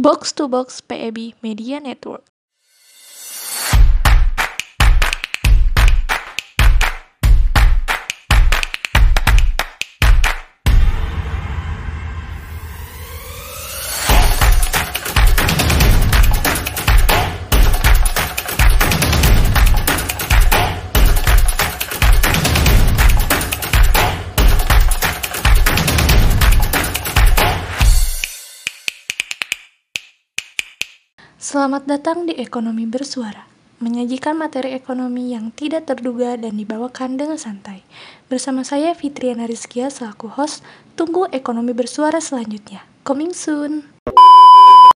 Box to Box PEB Media Network. Selamat datang di Ekonomi Bersuara, menyajikan materi ekonomi yang tidak terduga dan dibawakan dengan santai. Bersama saya Fitriana Rizkia selaku host, tunggu Ekonomi Bersuara selanjutnya. Coming soon!